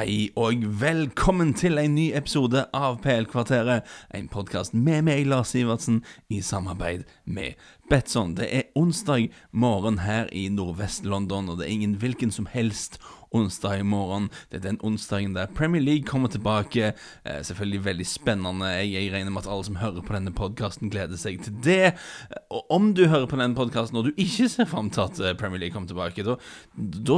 Hei og velkommen til en ny episode av PL-kvarteret. En podkast med meg, Lars Sivertsen, i samarbeid med Betson. Det er onsdag morgen her i Nordvest-London, og det er ingen hvilken som helst onsdag i morgen. Det er den onsdagen der Premier League kommer tilbake. Eh, selvfølgelig veldig spennende. Jeg, jeg, regner med at alle som hører på denne podkasten, gleder seg til det. Og om du hører på denne podkasten og du ikke ser fram til at eh, Premier League kommer tilbake, da,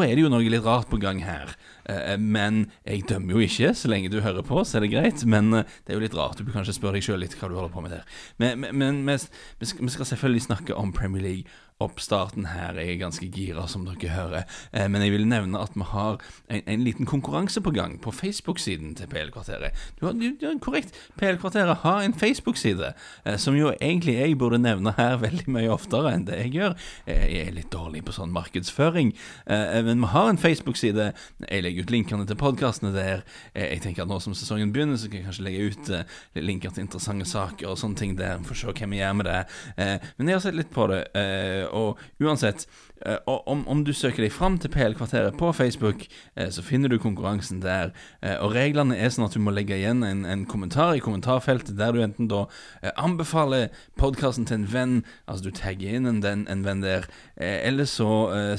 er det jo noe litt rart på gang her. Eh, men jeg dømmer jo ikke. Så lenge du hører på, så er det greit. Men eh, det er jo litt rart. Du bør kanskje spørre deg sjøl litt hva du holder på med der. Men vi skal selvfølgelig snakke om Premier League oppstarten her. Jeg er ganske gira, som dere hører. Eh, men jeg vil nevne at vi har en, en liten konkurranse på gang på Facebook-siden til PL-kvarteret. Du har, du, korrekt. PL-kvarteret har en Facebook-side, eh, som jo egentlig jeg burde nevne her veldig mye oftere enn det jeg gjør. Eh, jeg er litt dårlig på sånn markedsføring, eh, men vi har en Facebook-side. Jeg legger ut linkene til podkastene der. Eh, jeg tenker at nå som sesongen begynner, så kan jeg kanskje legge ut eh, linker til interessante saker og sånne ting der. For å se hva vi gjør med det. men jeg har sett litt på det og uansett, om, om, du søker deg fram til PL-kvarteret på Facebook, eh, så finner du konkurransen der. Eh, og reglene er sånn at du må legge igjen en, en kommentar i kommentarfeltet der du enten da anbefaler podkasten til en venn, altså du tagger inn en, en venn der, eller så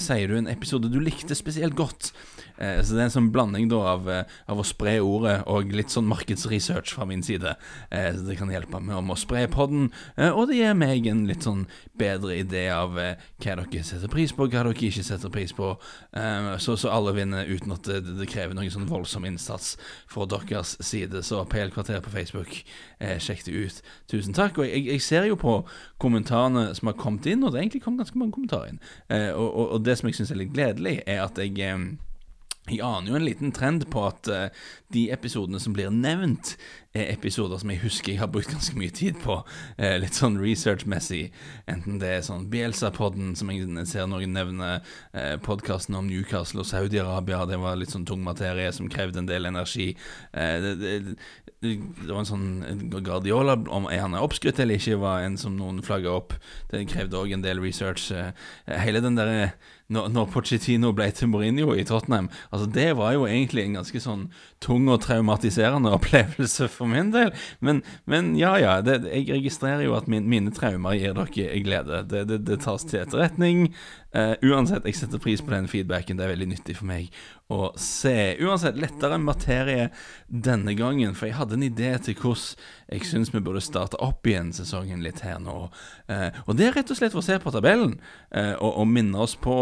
sier du en episode du likte spesielt godt. Eh, så det er en sånn blanding da av, eh, av, å spre ordet og litt sånn markedsresearch fra min side. Eh, så det kan hjelpe meg om å spre podden, og det gir meg en litt sånn bedre idé av hva dere setter pris på, hva dere ikke setter pris på, så, så alle vinner uten at det, det krever noen sånn voldsom innsats fra deres side. Så PL-kvarteret på Facebook, sjekk det ut. Tusen takk. Og jeg, jeg, ser jo på kommentarene som har kommet inn, og det har egentlig kommet ganske mange kommentarer inn. Og, og, og det som jeg syns er litt gledelig, er at jeg jeg aner jo en liten trend på at uh, de episodene som blir nevnt, episoder som jeg husker jeg har brukt ganske mye tid på, eh, litt sånn research-messig. Enten det er sånn Bielsa-podden, som jeg ser noen nevne, eh, podkasten om Newcastle og Saudi-Arabia, det var litt sånn tung materie som krevde en del energi. Eh, det, det, det, var en sånn Guardiola, om er han er oppskrytt eller ikke, var en som noen flagga opp. Det krevde òg en del research. hele den derre når, når Pochettino ble til Mourinho i Tottenham. Altså Det var jo egentlig en ganske sånn tung og traumatiserende opplevelse for min del. Men, men ja, ja. Det, jeg registrerer jo at min, mine traumer gir dere glede. Det, det, det tas til etterretning. Uh, uansett, jeg setter pris på den feedbacken. Det er veldig nyttig for meg å se. Uansett, lettere materie denne gangen, for jeg hadde en idé til hvordan jeg syns vi burde starte opp igjen sesongen litt her nå. Uh, og det er rett og slett for å se på tabellen uh, og, og minne oss på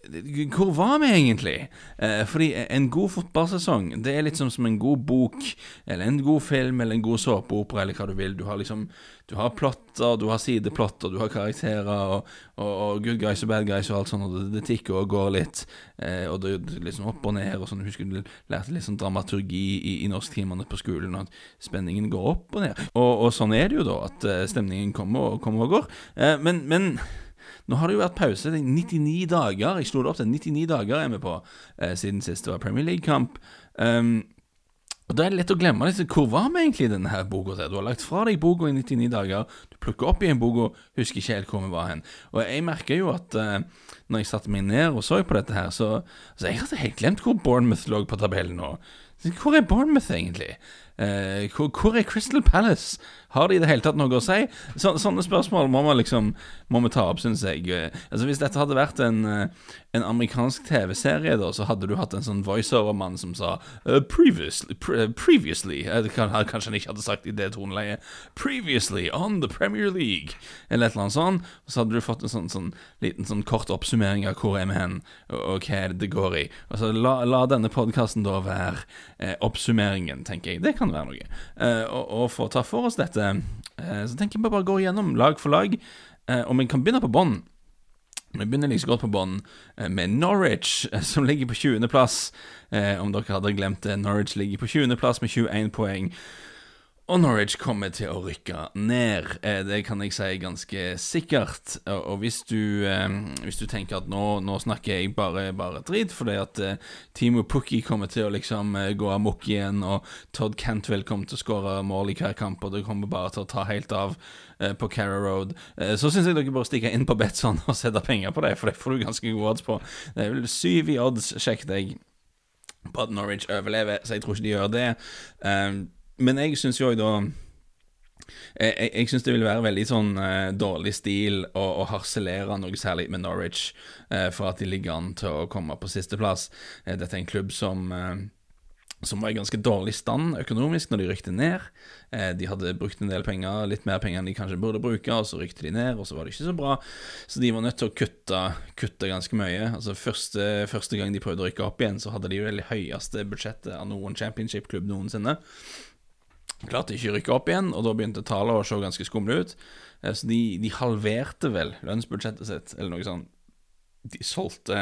hvor var vi egentlig? Fordi en god fotballsesong Det er litt som en god bok, eller en god film, eller en god såpeopera, eller hva du vil. Du har liksom Du har plotter, du har sideplotter, du har karakterer, og, og, og, good guys og bad guys og alt sånt, og det, det tikker og går litt. Eh, og det er liksom opp og ned, og sånn. Husker du lærte litt sånn dramaturgi i, i norsktimene på skolen, at spenningen går opp og ned. Og, og sånn er det jo, da, at uh, stemningen kommer og kommer og går. Eh, men, men nå har det jo vært pause i 99 dager. Jeg slo det opp til 99 dager er vi på eh, siden sist det var Premier League-kamp. Um, og Da er det lett å glemme litt, hvor var vi egentlig i denne her boka. Du har lagt fra deg boka i 99 dager, du plukker opp igjen boka, husker ikke helt hvor vi var hen. Og jeg merker jo at uh, når jeg satte meg ned og så på dette her, så, så jeg hadde helt glemt hvor Bournemouth lå på tabellen nå. Hvor er Bournemouth egentlig? Uh, hvor, hvor, er Crystal Palace? Har de i det hele tatt noe å si? Så, sånne spørsmål må, man liksom, må vi ta opp, syns jeg. Altså Hvis dette hadde vært en, uh, en amerikansk TV-serie, da, så hadde du hatt en sånn voiceover-mann som sa previously, pre previously Kanskje han ikke hadde sagt i det toneleiet. Previously on the Premier League, eller et eller annet sånt. Og så hadde du fått en sånn, sånn liten sånn kort oppsummering av hvor er vi hen, og, og hva det går i. Altså, la, la denne podkasten da være oppsummeringen, tenker jeg. Det kan være noe. Eh, og, og, å ta for oss dette, så tenker jeg bare går gjennom lag for lag. Uh, og vi kan begynne på bånn. Vi begynner like godt på bånn med Norwich, som ligger på 20.-plass. om dere hadde glemt det, Norwich ligger på 20.-plass med 21 poeng. Og Norwich kommer til å rykke ned. Eh, det kan jeg si ganske sikkert. Og hvis du, eh, hvis du tenker at nå, nå, snakker jeg bare, bare drit, fordi at eh, Timo Pukki kommer til å liksom gå amok igjen, og Todd Cantwell kommer til å skåre mål i hver kamp, og det kommer bare til å ta helt av på Carra Road, så syns jeg dere bare stikker inn på Betson og setter penger på det, for det får du ganske gode odds på. Det er vel syv i odds, sjekk deg. på at Norwich overlever, så jeg tror ikke de gjør det. Um, men jeg syns jo da jeg, jeg, syns det vil være veldig sånn uh, dårlig stil å, å, harselere noe særlig med Norwich uh, for at de ligger an til å komme på sisteplass. Uh, dette er en klubb som som var i ganske dårlig stand økonomisk når de rykte ned. Eh, de hadde brukt en del penger, litt mer penger enn de kanskje burde bruke, og så rykte de ned, og så var det ikke så bra. Så de var nødt til å kutte, kutte ganske mye. Altså første, første, gang de prøvde å rykke opp igjen, så hadde de jo det høyeste budsjettet av noen championship-klubb noensinne. Klarte ikke å rykke opp igjen, og da begynte tallene å se ganske skumle ut. Eh, så de, de halverte vel lønnsbudsjettet sitt, eller noe sånt. De solgte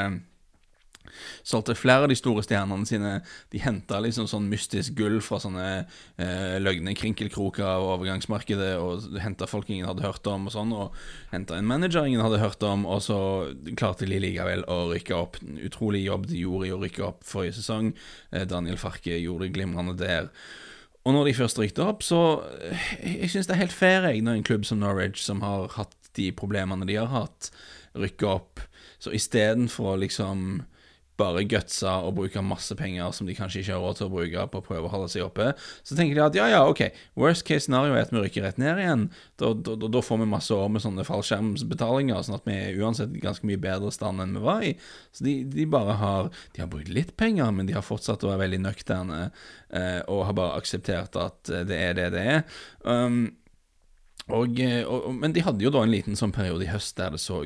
solgte flere av de store stjernene sine. De henta liksom sånn mystisk gull fra sånne eh, løgne krinkelkroker av overgangsmarkedet, og henta folk ingen hadde hørt om, og sånn, og henta en manager ingen hadde hørt om, og så klarte de likevel å rykke opp. En utrolig jobb de gjorde i å rykke opp forrige sesong. Eh, Daniel Farke gjorde det glimrende der. Og når de først rykte opp, så eh, Jeg syns det er helt fair, jeg, når en klubb som Norwich, som har hatt de problemene de har hatt, rykker opp. Så istedenfor å liksom bare gutsa og bruke masse penger som de kanskje ikke har råd til å bruke på å prøve å holde seg oppe, så tenker de at ja, ja, ok, worst case scenario er at vi rykker rett ned igjen. Da, da, da får vi masse år med sånne fallskjermsbetalinger, sånn at vi er uansett ganske mye bedre stand enn vi var i. Så de, de, bare har De har brukt litt penger, men de har fortsatt å være veldig nøkterne, eh, og har bare akseptert at eh, det er det det er. Um, og, eh, og, men de hadde jo da en liten sånn periode i høst der det så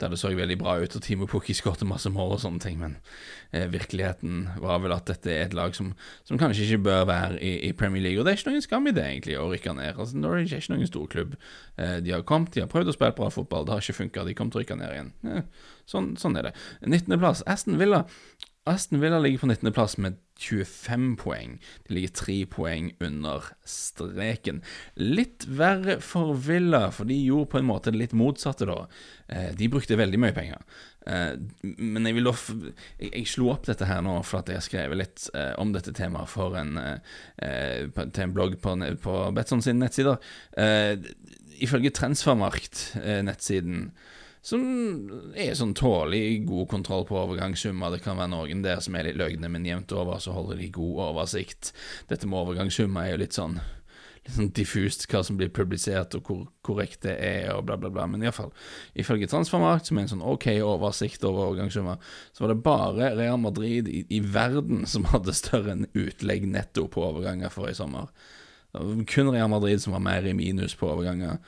der det så veldig bra ut, og Timo Pukki skåret masse mål og sånne ting, men eh, virkeligheten var vel at dette er et lag som, som kanskje ikke bør være i, i, Premier League. Og det er ikke noen skam i det, egentlig, å rykke ned. Altså, Norwich er ikke noen stor klubb. Eh, de har kommet, de har prøvd å spille bra fotball, det har ikke funka, de kommer til å rykke ned igjen. Eh, sånn, sånn er det. 19.-plass, Aston Villa. Aston Villa ligger på 19.-plass med 25 poeng. De ligger tre poeng under streken. Litt verre for Villa, for de gjorde på en måte det litt motsatte, da. Eh, de brukte veldig mye penger. Eh, men jeg vil da jeg, slo opp dette her nå for at jeg har skrevet litt eh, om dette temaet for en, til en blogg på, på Betson sine nettsider. Ifølge Transfermarkt, nettsiden, som er sånn tålelig god kontroll på overgangssummer. Det kan være noen der som er litt løgne, men jevnt over så holder de god oversikt. Dette med overgangssummer er jo litt sånn litt sånn diffust hva som blir publisert, og hvor korrekt det er, og bla, bla, bla. Men iallfall, ifølge Transfermarkt, som er en sånn ok oversikt over overgangssummer, så var det bare Real Madrid i, i verden som hadde større enn utlegg netto på overganger forrige sommer. Kun Real Madrid som var mer i minus på overganger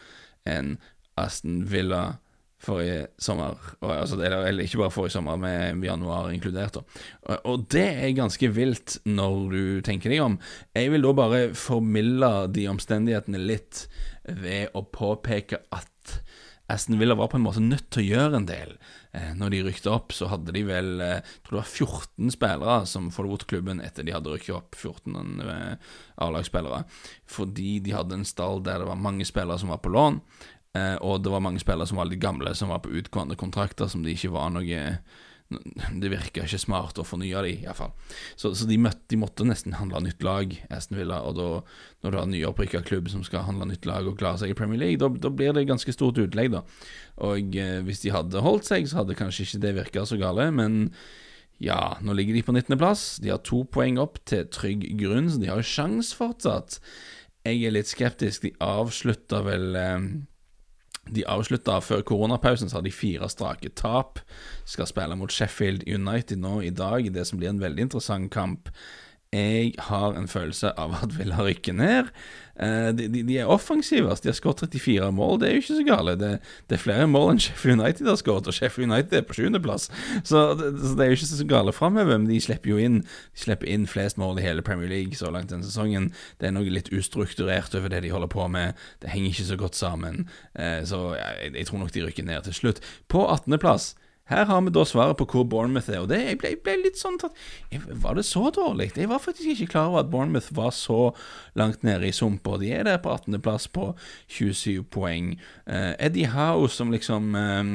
enn Aston Villa forrige sommer, altså, eller, ikke bare forrige sommer, med januar inkludert. Og, og, det er ganske vilt når du tenker deg om. Jeg vil da bare formilde de omstendighetene litt ved å påpeke at Aston Villa var på en måte nødt til å gjøre en del. Eh, når de rykte opp, så hadde de vel eh, jeg tror det var 14 spillere som forlot klubben etter de hadde rykket opp. 14 eh, A-lagsspillere. Fordi de hadde en stall der det var mange spillere som var på lån. Eh, og det var mange spillere som var litt gamle, som var på utgående kontrakter, som de ikke var noe Det virka ikke smart å fornye dem, iallfall. Så, så de, møtte, de, måtte nesten handle nytt lag, Aston Villa. Og da, når du har nyopprykka klubb som skal handle nytt lag og klare seg i Premier League, da, blir det ganske stort utlegg, da. Og eh, hvis de hadde holdt seg, så hadde kanskje ikke det virka så gale, men ja, nå ligger de på 19.-plass. De har to poeng opp til trygg grunn, så de har jo sjans fortsatt. Jeg er litt skeptisk. De avslutta vel eh, de avslutta før koronapausen, så har de fire strake tap. Skal spille mot Sheffield United nå i dag, det som blir en veldig interessant kamp. Jeg har en følelse av at Villa rykker ned. Eh, de, de, er offensive. De har skåret 34 mål. Det er jo ikke så gale. Det, det, er flere mål enn Sheffield United har skåret, og Sheffield United er på sjuendeplass. Så, så det er jo ikke så gale framover. Men de slipper jo inn De slipper inn flest mål i hele Premier League så langt denne sesongen. Det er noe litt ustrukturert over det de holder på med. Det henger ikke så godt sammen. Eh, så jeg, jeg tror nok de rykker ned til slutt. På 18.-plass her har vi da svaret på hvor Bournemouth er, og det, jeg, ble, jeg ble litt sånn tatt Var det så dårlig? Jeg var faktisk ikke klar over at Bournemouth var så langt nede i sumpa. De er der på 18.-plass på 27 poeng. Uh, Eddie Howe, som liksom um,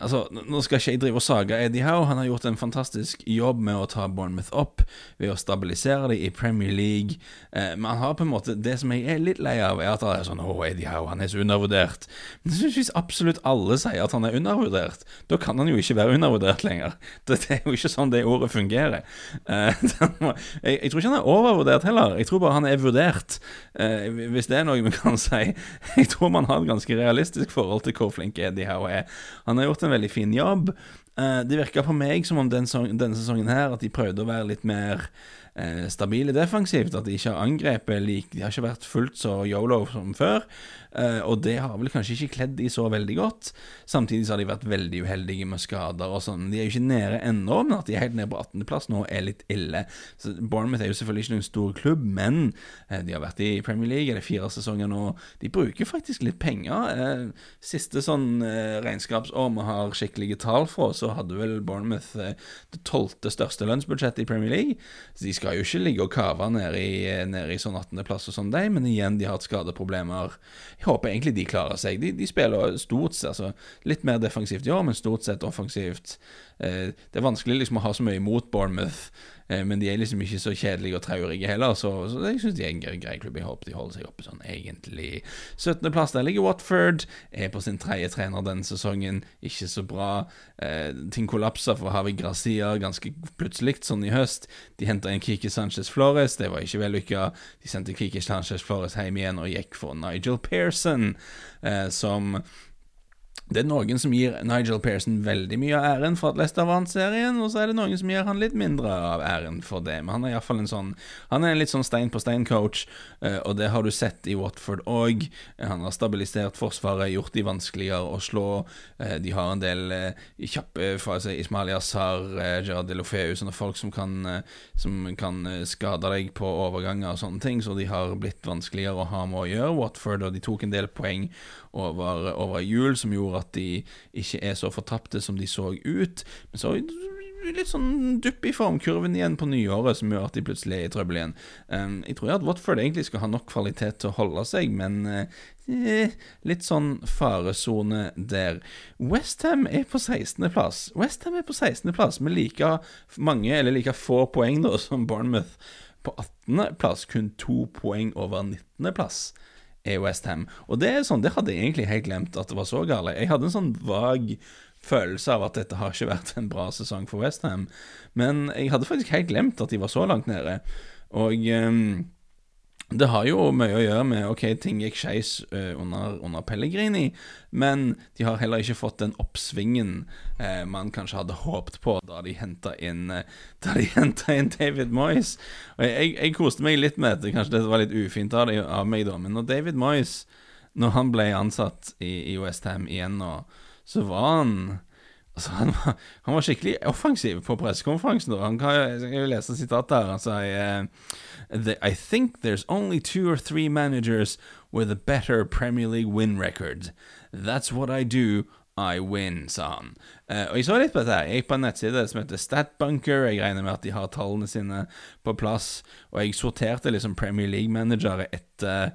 Altså, Nå skal ikke jeg drive og sage Eddie Howe. Han har gjort en fantastisk jobb med å ta Bournemouth opp ved å stabilisere dem i Premier League. Eh, men han har på en måte Det som jeg er litt lei av, er at han er sånn Å, Eddie Howe, han er så undervurdert. Men jeg synes hvis absolutt alle sier at han er undervurdert, da kan han jo ikke være undervurdert lenger. Det, det er jo ikke sånn det ordet fungerer. Eh, jeg, jeg, tror ikke han er overvurdert heller. Jeg tror bare han er vurdert. Eh, hvis det er noe vi kan si. Jeg tror man har et ganske realistisk forhold til hvor flink Eddie Howe er. Han har gjort en veldig fin jobb. Uh, det virka på meg som om den, denne sesongen her at de prøvde å være litt mer uh, stabile defensivt. At de ikke har angrepet lik De har ikke vært fullt så yolo som før. Uh, og det har vel kanskje ikke kledd de så veldig godt. Samtidig så har de vært veldig uheldige med skader og sånn. De er jo ikke nede ennå, men at de er helt nede på 18.-plass nå, er litt ille. Så Bournemouth er jo selvfølgelig ikke noen stor klubb, men de har vært i Premier League, er fire sesonger nå. De bruker faktisk litt penger. Siste sånn regnskapsår vi har skikkelige tall fra, så hadde vel Bournemouth det tolvte største lønnsbudsjettet i Premier League. Så de skal jo ikke ligge og kave nede i, nede i sånn 18.-plass og sånn, de, men igjen, de har hatt skadeproblemer jeg håper egentlig de klarer seg. De, de spiller stort sett altså, litt mer defensivt i år, men stort sett offensivt. Eh, det er vanskelig liksom å ha så mye imot Bournemouth, eh, men de er liksom ikke så kjedelige og traurige heller, så, så jeg syns de er en grei klubb. Jeg håper de holder seg oppe sånn, egentlig. 17.-plass, der ligger Watford. Er på sin tredje trener denne sesongen. Ikke så bra. Eh, ting kollapsa for Havi Gracia ganske plutselig, sånn i høst. De henta inn Kiki Sanchez Flores, det var ikke vellykka. De sendte Kiki Sanchez Flores hjem igjen og gikk for Nigel Pearson, eh, som det er noen som gir Nigel Pearson veldig mye av æren for at Leicester vant serien, og så er det noen som gir han litt mindre av æren for det. Men han er iallfall en sånn Han er en litt sånn stein på stein-coach, eh, og det har du sett i Watford òg. Han har stabilisert forsvaret, gjort de vanskeligere å slå. Eh, de har en del eh, kjappe fra Ismail Yazar, Gerard Delofeu, sånne folk som kan, som kan skade deg på overganger og sånne ting, så de har blitt vanskeligere å ha med å gjøre, Watford, og de tok en del poeng over, over jul, som gjorde at de ikke er så fortapte som de så ut. Men så litt sånn dupp i formkurven igjen på nyåret, som gjør at de plutselig er i trøbbel igjen. Um, jeg tror at Watford egentlig skal ha nok kvalitet til å holde seg, men uh, litt sånn faresone der. Westham er på 16.-plass. Westham er på 16.-plass med like mange, eller like få poeng da, som Bournemouth. På 18.-plass kun to poeng over 19.-plass er Westham. Og det er sånn, det hadde jeg egentlig helt glemt at det var så gale. Jeg hadde en sånn vag følelse av at dette har ikke vært en bra sesong for Westham, men jeg hadde faktisk helt glemt at de var så langt nede. Og um, det har jo mye å gjøre med Ok, ting gikk skeis uh, under, under, Pellegrini, men de har heller ikke fått den oppsvingen uh, man kanskje hadde håpet på da de henta inn, uh, inn David Moyes. Og jeg, jeg, koste meg litt med det, kanskje det var litt ufint av, av meg, da, men når David Moyes Når han ble ansatt i, i Westham igjen nå, så var han Altså, han, var, han, var, skikkelig offensiv på pressekonferansen. Han kan, jo lese sitatet her. Han sa I think there's only two or three managers with a better Premier League win record. That's what I do. I win, sa han. Uh, og Jeg så litt på dette. her Jeg gikk på en nettside som heter Statbunker. Jeg regner med at de har tallene sine på plass. Og jeg sorterte liksom Premier League-managere etter,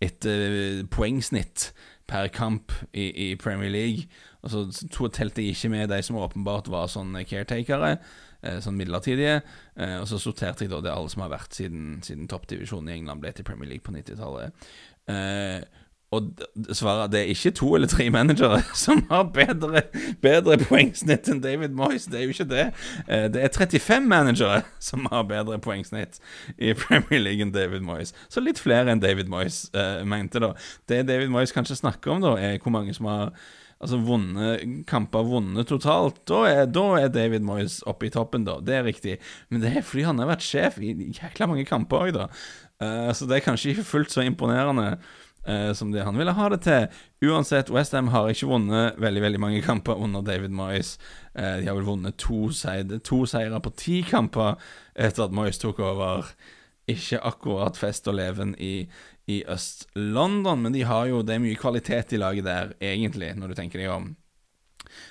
etter poengsnitt per kamp i, i Premier League. Og så telte jeg ikke med de som åpenbart var sånne caretakere, eh, sånn midlertidige. Eh, og så sorterte jeg da det alle som har vært siden, siden toppdivisjonen i England ble til Premier League på 90-tallet. Eh, og svaret det er ikke to eller tre managere som har bedre, bedre poengsnitt enn David Moyes. Det er jo ikke det. Det er 35 managere som har bedre poengsnitt i Premier League enn David Moyes. Så litt flere enn David Moyes uh, mente, da. Det David Moyes kanskje snakker om, da, er hvor mange som har Altså vonde kamper vunnet totalt, da er, da er, David Moyes oppe i toppen, da. Det er riktig. Men det er fordi han har vært sjef i jækla mange kamper òg, da. Uh, så det er kanskje ikke fullt så imponerende uh, som det han ville ha det til. Uansett, Westham har ikke vunnet veldig veldig mange kamper under David Moyes. Uh, de har vel vunnet to, seire, to seire på ti kamper etter at Moyes tok over. Ikke akkurat fest og leven i, i Øst-London, men de har jo, det er mye kvalitet i laget der, egentlig, når du tenker deg om.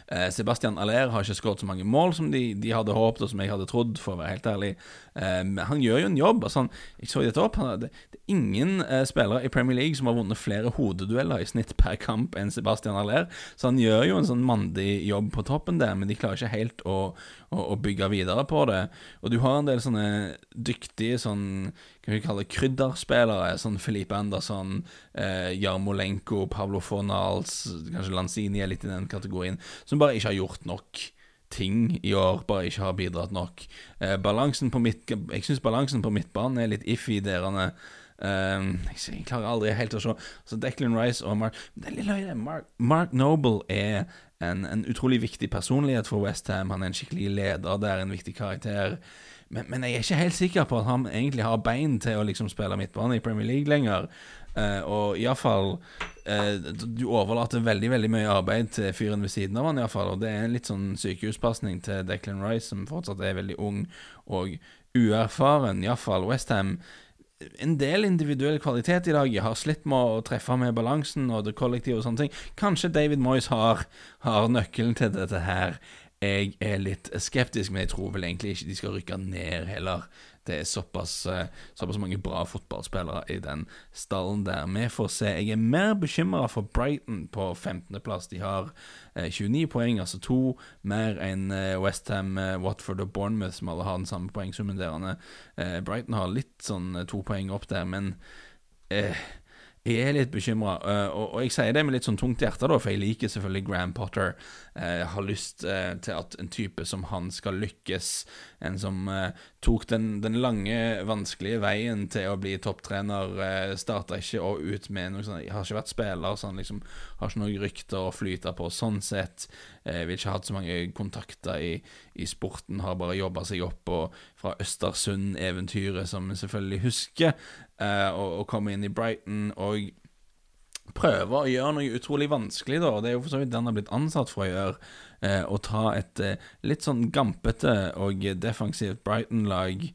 Eh, Sebastian Aller har ikke skåret så mange mål som de, de, hadde håpet, og som jeg hadde trodd, for å være helt ærlig. Eh, men han gjør jo en jobb. Altså, han, jeg så dette opp. Han, det, det, er ingen eh, spillere i Premier League som har vunnet flere hodedueller i snitt per kamp enn Sebastian Aller, så han gjør jo en sånn mandig jobb på toppen der, men de klarer ikke helt å, å, og bygge videre på det. Og du har en del sånne dyktige sånn Hva vi kalle krydderspillere, sånn Felipe Andersson, eh, Jarmolenko, Pablo Fornals, kanskje Lanzini er litt i den kategorien, som bare ikke har gjort nok ting i år, bare ikke har bidratt nok. Eh, balansen på midt, jeg syns balansen på midtbanen er litt iffy. Derene. Uh, jeg klarer aldri helt å se. Så Declan Rice og Mark Mark, Mark Noble er en, en, utrolig viktig personlighet for Westham. Han er en skikkelig leder der, en viktig karakter. Men, men, jeg er ikke helt sikker på at han egentlig har bein til å liksom spille midtbane i Premier League lenger. Uh, og iallfall uh, Du overlater veldig veldig mye arbeid til fyren ved siden av han iallfall. Og det er en litt sånn sykehuspasning til Declan Rice, som fortsatt er veldig ung og uerfaren. Iallfall Westham en del individuell kvalitet i dag. Jeg har slitt med å treffe med balansen og det kollektive og sånne ting. Kanskje David Moyes har, har nøkkelen til dette her. Jeg er litt skeptisk, men jeg tror vel egentlig ikke de skal rykke ned heller. Det er såpass, eh, såpass mange bra fotballspillere i den stallen der. Vi får se. Jeg er mer bekymra for Brighton på 15.-plass. De har 29 eh, poeng, altså to mer enn eh, Westham, Watford og Bournemouth, som alle har den samme poengsummen. Brighton har litt sånn to poeng opp der, men eh, jeg er litt bekymra, uh, og, og, jeg sier det med litt sånn tungt hjerte, da, for jeg liker selvfølgelig Graham Potter. Jeg uh, har lyst uh, til at en type som han skal lykkes. En som tok den, den, lange, vanskelige veien til å bli topptrener. Starta ikke og ut med noe sånt Jeg har ikke vært spiller, så han liksom har ikke noe rykter å flyte på sånn sett. Uh, vil ikke ha hatt så mange kontakter i, i sporten, har bare jobba seg opp og fra Østersund-eventyret, som vi selvfølgelig husker eh, og, og komme inn i Brighton og prøve å gjøre noe utrolig vanskelig, da. Det er jo for så vidt det han har blitt ansatt for å gjøre. Eh, å ta et eh, litt sånn gampete og defensivt Brighton-lag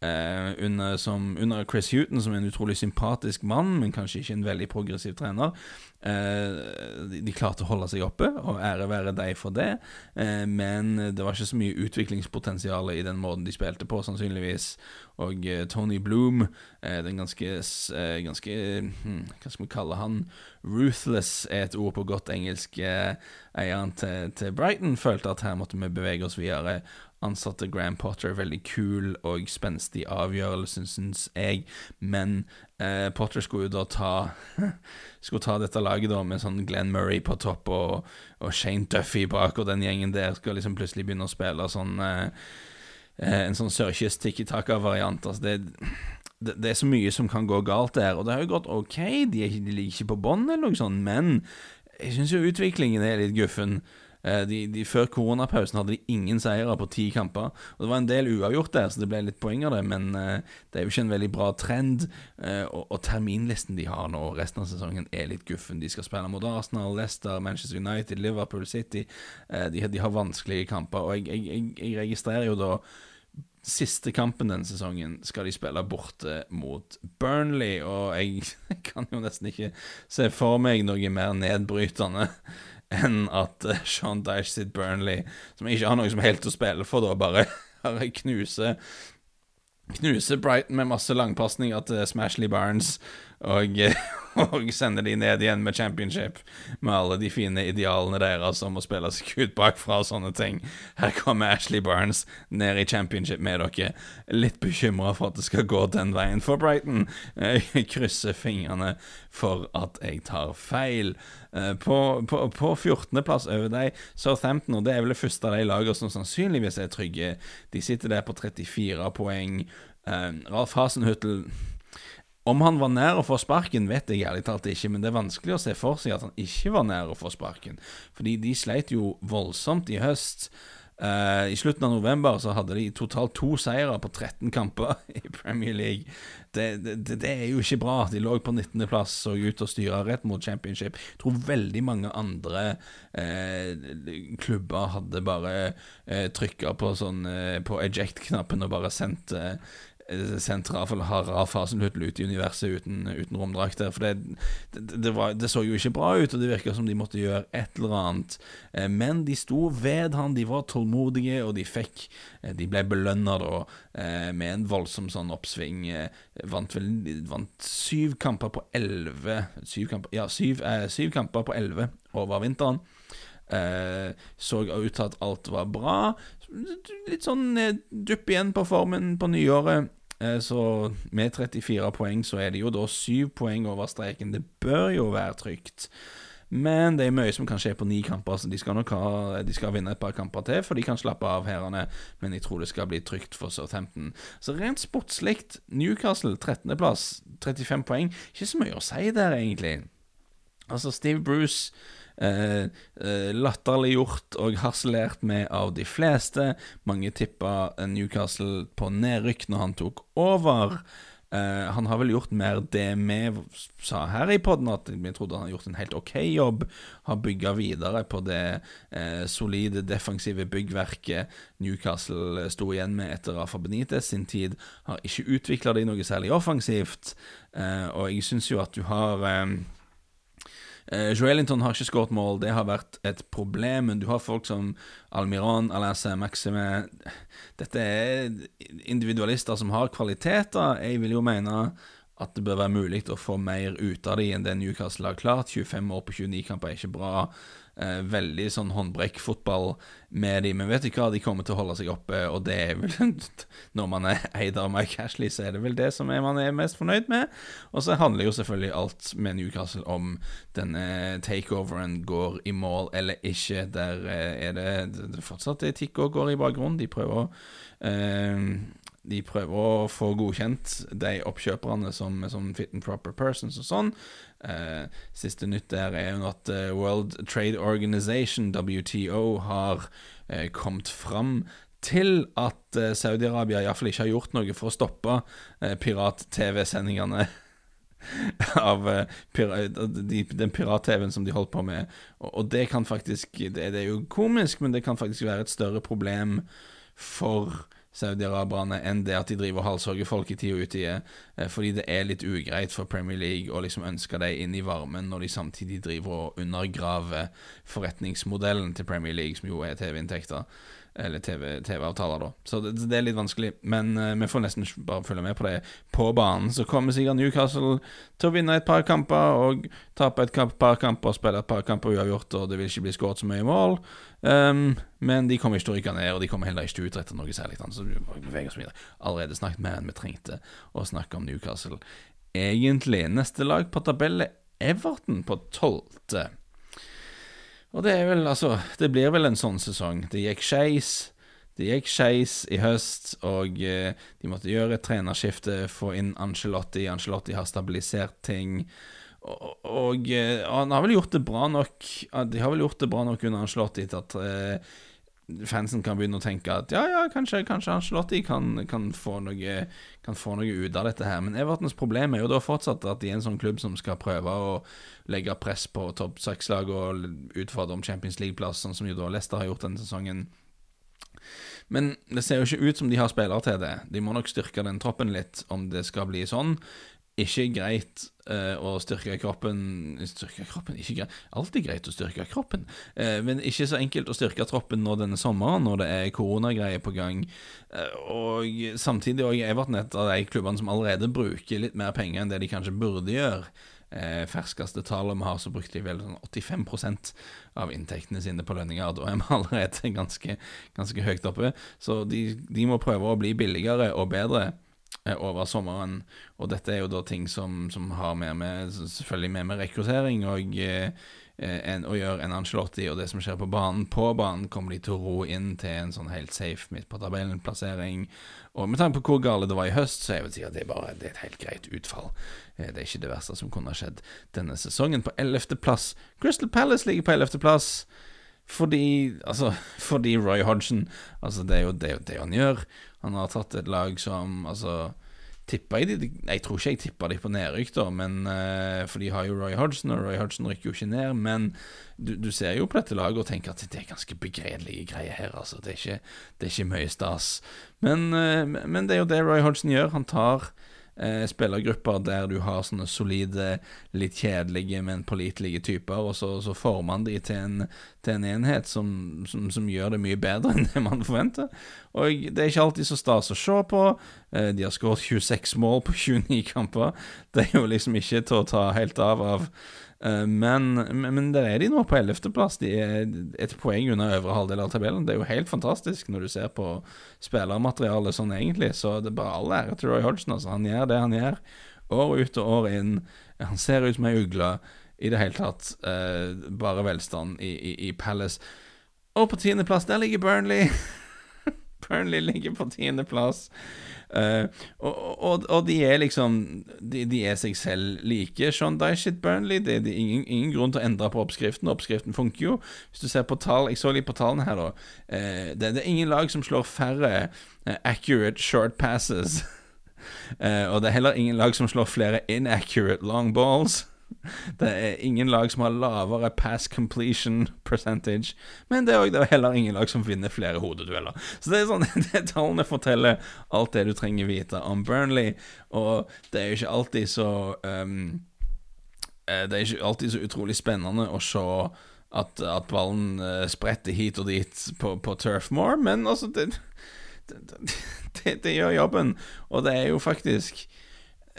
Eh, under, under, Chris Huton, som er en utrolig sympatisk mann, men kanskje ikke en veldig progressiv trener. Eh, de, klarte å holde seg oppe, og ære være deg for det. Eh, men det var ikke så mye utviklingspotensial i den måten de spilte på, sannsynligvis. Og eh, Tony Bloom, den ganske, ganske hmm, Hva skal vi kalle han? Ruthless er et ord på godt engelsk. eieren til, til Brighton følte at her måtte vi bevege oss videre ansatte Graham Potter. Veldig kul og spenstig avgjørelse, syns jeg. Men eh, Potter skulle jo da ta Skulle ta dette laget da med sånn Glenn Murray på topp og, og Shane Duffy bak, og den gjengen der skal liksom plutselig begynne å spille sånn eh, eh En sånn sørkyst tikki-taka-variant. Altså det, det, det, er så mye som kan gå galt der, og det har jo gått ok. De, ikke, de ligger ikke på bånn eller noe sånt, men jeg syns jo utviklingen er litt guffen. Eh, de, de, før koronapausen hadde de ingen seire på ti kamper. Og Det var en del uavgjort der, så det ble litt poeng av det, men uh, det er jo ikke en veldig bra trend. Uh, og, og, terminlisten de har nå resten av sesongen, er litt guffen. De skal spille mot Arsenal, Leicester, Manchester United, Liverpool City. De, de, har vanskelige kamper, og jeg, jeg, jeg, registrerer jo da Siste kampen denne sesongen skal de spille borte mot Burnley, og jeg kan jo nesten ikke se for meg noe mer nedbrytende enn at uh, Sean Dyche sitt Burnley, som ikke har noe som helt å spille for, da bare knuser Knuser Brighton med masse langpasninger til Smashley Barnes og, og sender de ned igjen med championship, med alle de fine idealene deres om å spille seg ut bakfra og sånne ting. Her kommer Ashley Barnes ned i championship med dere. Litt bekymra for at det skal gå den veien for Brighton. Jeg krysser fingrene for at jeg tar feil. Eh, på, på, på 14.-plass over deg, Southampton, og det er vel det første av de lagene som sannsynligvis er trygge. De sitter der på 34 poeng. Ralf Hasenhuttel om han var nær å få sparken, vet jeg ærlig talt ikke, men det er vanskelig å se for seg at han ikke var nær å få sparken. Fordi de sleit jo voldsomt i høst. Uh, I slutten av november så hadde de totalt to seire på 13 kamper i Premier League. Det, det, det er jo ikke bra. De lå på 19.-plass og ut og styra rett mot championship. Jeg tror veldig mange andre uh, klubber hadde bare uh, eh, trykka på, sånn, på eject-knappen og bare sendt sentral har Harald Fasenhutl ute i universet uten, uten romdrakter. For det, det, det, var, det, så jo ikke bra ut, og det virka som de måtte gjøre et eller annet. Eh, men de sto ved han, de var tålmodige, og de fikk eh, De ble belønna da med en voldsom sånn oppsving. Vant vel vant syv kamper på elleve Syv kamper Ja, syv, syv kamper på elleve over vinteren. Eh, så ut til at alt var bra. Litt sånn eh, dupp igjen på formen på nyåret. Eh, så med 34 poeng så er det jo da 7 poeng over streken. Det bør jo være trygt. Men det er mye som kan skje på ni kamper, så de skal nok ha, de skal vinne et par kamper til, for de kan slappe av herrene, men jeg tror det skal bli trygt for Southampton. Så rent sportslig, Newcastle 13.-plass, 35 poeng. Ikke så mye å si der, egentlig. Altså, Steve Bruce eh, eh, latterliggjort og harselert med av de fleste. Mange tippa Newcastle på nedrykk når han tok over. Uh, han har vel gjort mer det vi sa her i poden, at vi trodde han har gjort en helt ok jobb. Har bygga videre på det uh, solide defensive byggverket Newcastle sto igjen med etter Rafa Benitez sin tid. Har ikke utvikla det i noe særlig offensivt, uh, og jeg syns jo at du har um, Uh, Joelinton har ikke skåret mål, det har vært et problem. Men du har folk som Almiron, Alasse, Maxime Dette er individualister som har kvaliteter. Jeg vil jo mene at det bør være mulig å få mer ut av dem enn det Newcastle har klart. 25 år på 29 kamper er ikke bra eh, veldig sånn håndbrekkfotball med dem. Men vet du hva, de kommer til å holde seg oppe, og det er vel Når man er eid av Mike Ashley, så er det vel det som er, man er mest fornøyd med. Og så handler jo selvfølgelig alt med Newcastle om denne takeoveren går i mål eller ikke. Der eh, er det, det fortsatt etikk og går i bakgrunnen. De prøver å eh, de prøver å få godkjent de oppkjøperne som, som fit and proper persons og sånn. Eh, siste nytt der er jo at eh, World Trade Organization, WTO, har eh, kommet fram til at eh, Saudi-Arabia iallfall ikke har gjort noe for å stoppe eh, pirat-TV-sendingene. av de, den pirat-TV-en som de holdt på med. Og det kan faktisk det, det, er jo komisk, men det kan faktisk være et større problem for saudiaraberne enn det at de driver og halshogger folk i tid og utide, eh, fordi det er litt ugreit for Premier League å liksom ønske dem inn i varmen når de samtidig driver og undergraver forretningsmodellen til Premier League, som jo er TV-inntekter. Eller TV-avtaler, TV da. Så det, det, er litt vanskelig. Men uh, vi får nesten bare følge med på det. På banen så kommer sikkert Newcastle til å vinne et par kamper og tape et par kamper og spille et par kamper uavgjort, og det vil ikke bli skåret så mye mål. Um, men de kommer ikke til å ryke ned, og de kommer heller ikke til å utrette noe særlig. Så vi beveger oss videre. Allerede snakket mer enn vi trengte å snakke om Newcastle. Egentlig neste lag på tabellet Everton på tolvte. Og det er vel, altså Det blir vel en sånn sesong. Det gikk skeis. Det gikk skeis i høst, og eh, de måtte gjøre et trenerskifte, få inn Angelotti. Angelotti har stabilisert ting. Og, og og han har vel gjort det bra nok De har vel gjort det bra nok under Angelotti til at eh, fansen kan begynne å tenke at ja, ja, kanskje, kanskje Angelotti kan, kan, få noe, kan få noe ut av dette her. Men Evertons problem er jo da fortsatt at de er en sånn klubb som skal prøve å legge press på topp seks-lag og utfordre om Champions League-plass, sånn som jo da Leicester har gjort denne sesongen. Men det ser jo ikke ut som de har spillere til det. De må nok styrke den troppen litt om det skal bli sånn ikke greit uh, å styrke kroppen Styrke kroppen? Ikke greit. Alltid greit å styrke kroppen, uh, men ikke så enkelt å styrke troppen nå denne sommeren, når det er koronagreier på gang. Uh, og samtidig òg Everton Nett, av de klubbene som allerede bruker litt mer penger enn det de kanskje burde gjøre. Eh, ferskeste tallet vi har, så brukte de vel sånn 85% av inntektene sine på lønninger. Da er vi allerede ganske, ganske høyt oppe. Så de, de må prøve å bli billigere og bedre. Eh, over sommeren. Og dette er jo da ting som, som har mer med selvfølgelig mer med rekruttering og eh, en, å gjøre en Angelotti og det som skjer på banen. På banen kommer de til å ro inn til en sånn helt safe midt på tabellen-plassering. Og med tanke på hvor gale det var i høst, så jeg vil si at det er bare det er et helt greit utfall. Eh, det er ikke det verste som kunne ha skjedd denne sesongen. På ellevteplass Crystal Palace ligger på ellevteplass. Fordi, altså, fordi Roy Hodgson altså Det er jo det, det han gjør. Han har tatt et lag som altså tippa jeg de Jeg tror ikke jeg tippa de på nedrykk, da, men, uh, for de har jo Roy Hodgson, og Roy Hodgson rykker jo ikke ned. Men du, du ser jo på dette laget og tenker at det er ganske begredelige greier her. Altså. Det, er ikke, det er ikke mye stas. Men, uh, men det er jo det Roy Hodgson gjør. Han tar eh, spillergrupper der du har sånne solide, litt kjedelige, men pålitelige typer, og så, så former man de til en, til en enhet som, som, som, gjør det mye bedre enn det man forventer. Og det er ikke alltid så stas å se på. Eh, de har skåret 26 mål på 29 kamper. Det er jo liksom ikke til å ta helt av av Eh, men, men der er de nå på ellevteplass. De er et poeng under øvre halvdel av tabellen. Det er jo helt fantastisk når du ser på spillermaterialet sånn egentlig. Så det er bare all ære til Roy Hodgson. Altså. Han gjør det han gjør, år ut og år inn. Han ser ut som ei ugle. I det hele tatt eh, bare velstand i, i, i Palace. Og på tiendeplass, der ligger Burnley. Burnley ligger på tiendeplass. Uh, og, og, og, de er liksom de, de, er seg selv like. Sean Dyshit Burnley Det er ingen, ingen, grunn til å endre på oppskriften. Oppskriften funker jo. Hvis du ser på tall Jeg så litt på tallene her, da. Uh, det, det, er ingen lag som slår færre uh, accurate short passes. og det er heller ingen lag som slår flere inaccurate long balls. Det er ingen lag som har lavere pass completion percentage, men det er òg heller ingen lag som vinner flere hodedueller. Så det er sånn, det Tallene forteller alt det du trenger vite om Burnley, og det er jo ikke alltid så um, Det er ikke alltid så utrolig spennende å se at, at ballen uh, spretter hit og dit på, på Turfmore, men altså det, det, det, det gjør jobben, og det er jo faktisk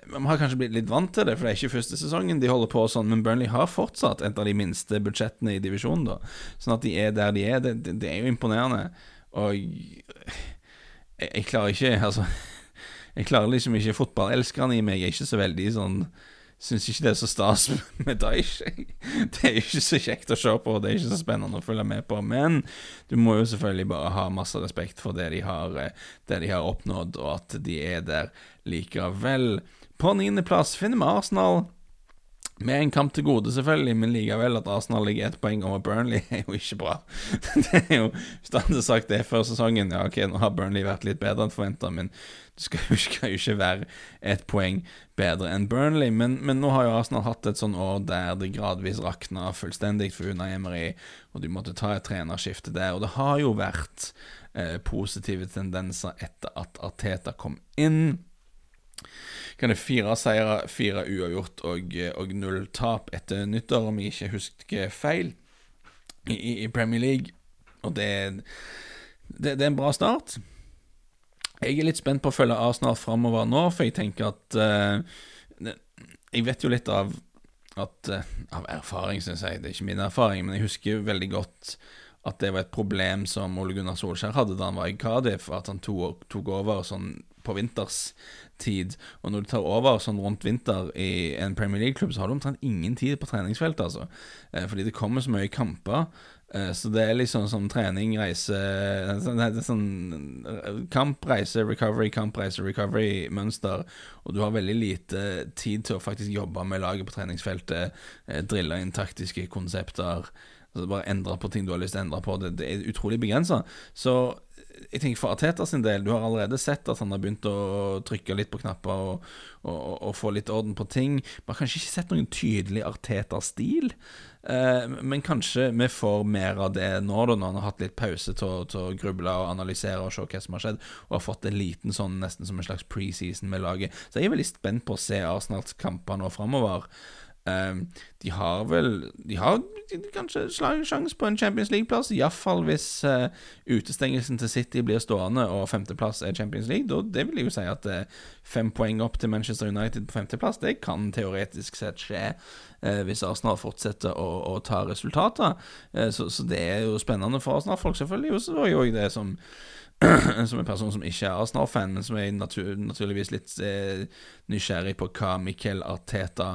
vi har kanskje blitt litt vant til det, for det er ikke første sesongen de holder på sånn, men Burnley har fortsatt et av de minste budsjettene i divisjonen, da. Sånn at de er der de er, det, det, det er jo imponerende. Og jeg, jeg, klarer ikke Altså, jeg klarer liksom ikke Fotballelskeren i meg jeg er ikke så veldig sånn Syns ikke det er så stas med Daish. Det er ikke så kjekt å se på, og det er ikke så spennende å følge med på. Men du må jo selvfølgelig bare ha masse respekt for det de har, det de har oppnådd, og at de er der likevel. På niendeplass finner vi Arsenal. Med en kamp til gode, selvfølgelig, men likevel at Arsenal ligger ett poeng over Burnley, er jo ikke bra. det er jo, Hvis du hadde sagt det før sesongen, ja ok, nå har Burnley vært litt bedre enn forventa, men du skal jo, ikke være ett poeng bedre enn Burnley. Men, men, nå har jo Arsenal hatt et sånn år der det gradvis rakna fullstendig for Una Emery, og du måtte ta et trenerskifte der. Og det har jo vært eh, positive tendenser etter at Arteta kom inn kan det fire seire, fire uavgjort og, og null tap etter nyttår, om jeg ikke husker feil, i, i Premier League. Og det, det, det, er en bra start. Jeg er litt spent på å følge Arsenal framover nå, for jeg tenker at uh, Jeg vet jo litt av at, uh, Av erfaring, syns jeg. Det er ikke min erfaring, men jeg husker jo veldig godt at det var et problem som Ole Gunnar Solskjær hadde da han var i Cardiff, at han tok, tok over sånn på vinterstid. Og når du tar over sånn rundt vinter i en Premier League-klubb, så har du omtrent ingen tid på treningsfeltet, altså. Eh, fordi det kommer så mye kamper. Eh, så det er liksom sånn trening, reise er sånn eh, kamp, reise, recovery, kamp, reise, recovery-mønster. Og du har veldig lite tid til å faktisk jobbe med laget på treningsfeltet, drille inn taktiske konsepter. Altså bare endre på ting du har lyst til å endre på. Det, det er utrolig begrensa. Så jeg tenker For Ateta sin del, du har allerede sett at han har begynt å trykke litt på knapper og, og, og få litt orden på ting. Man har kanskje ikke sett noen tydelig Arteta-stil, eh, men kanskje vi får mer av det nå, da, når han har hatt litt pause til, til, å gruble og analysere og se hva som har skjedd, og har fått en liten sånn nesten som en slags preseason med laget. Så jeg er veldig spent på å se Arsenals kamper nå framover. Ehm, de har vel De har kanskje sjanse på en Champions League-plass, iallfall hvis uh, utestengelsen til City blir stående og femteplass er Champions League. Da, det vil jo si at uh, fem poeng opp til Manchester United på femteplass, det kan teoretisk sett skje uh, hvis Arsenal fortsetter å, å ta resultater. Så, så, det er jo spennende for Arsenal-folk, selvfølgelig. Og så var jo det som som en person som ikke er Arsenal-fan, men som er natur naturligvis litt nysgjerrig på hva Miquel Arteta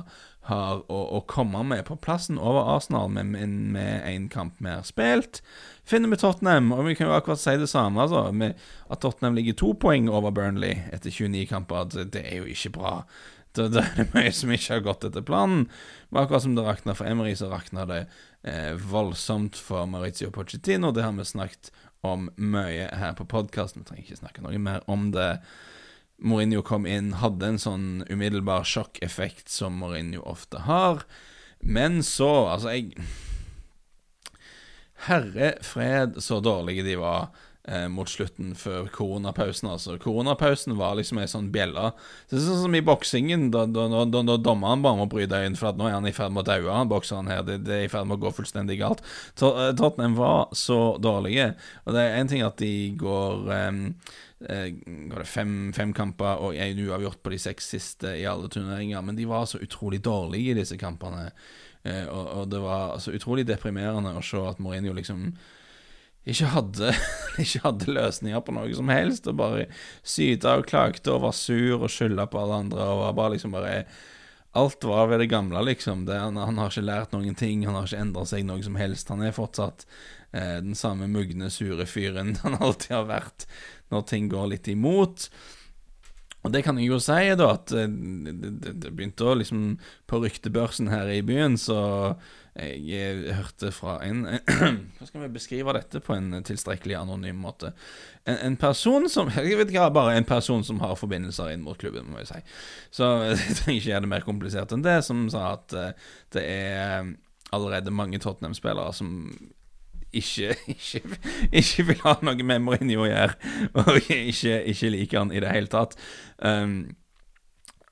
har å, å, komme med på plassen over Arsenal med en kamp mer spilt. Finner vi Tottenham, og vi kan jo akkurat si det samme, altså, at Tottenham ligger to poeng over Burnley etter 29 kamper. Det, det er jo ikke bra. Det, det, er mye som ikke har gått etter planen. Men akkurat som det rakna for Emery, så rakna det eh, voldsomt for Maurizio Pochettino. Det har vi snakket om mye her på podkasten. Vi trenger ikke snakke noe mer om det Mourinho kom inn, hadde en sånn umiddelbar sjokkeffekt som Mourinho ofte har. Men så, altså jeg Herre fred, så dårlige de var eh, mot slutten før koronapausen. Altså. Koronapausen var liksom ei sånn bjelle. Det er sånn som i boksingen, da, da, da, da dommeren bare må bryte inn, for nå er han i ferd med å daue, bokseren her. Det, det, er i ferd med å gå fullstendig galt. Eh, Tottenham var så dårlige. Og det er én ting at de går um, går det fem, fem kamper og én uavgjort på de seks siste i alle turneringer, men de var så utrolig dårlige i disse kampene. Uh, og, og, det var så utrolig deprimerende å se at Mourinho liksom ikke hadde, ikke hadde løsninger på noe som helst, og bare syta og klagde og var sur og skylda på alle andre og var bare liksom bare Alt var ved det gamle, liksom. Det, han, han, har ikke lært noen ting, han har ikke endra seg noe som helst. Han er fortsatt eh, den samme mugne, sure fyren han alltid har vært når ting går litt imot. Og det kan jeg jo si, da, at eh, det, begynte å liksom På ryktebørsen her i byen, så jeg, jeg hørte fra en Hva skal vi beskrive dette på en tilstrekkelig anonym måte? En, en, person som Jeg vet ikke, bare en person som har forbindelser inn mot klubben, må jeg si. Så jeg trenger ikke gjøre det mer komplisert enn det, som sa at uh, det er allerede mange Tottenham-spillere som ikke, ikke, ikke, vil ha noe med Mourinho å gjøre, og ikke, ikke liker han i det hele tatt. Um,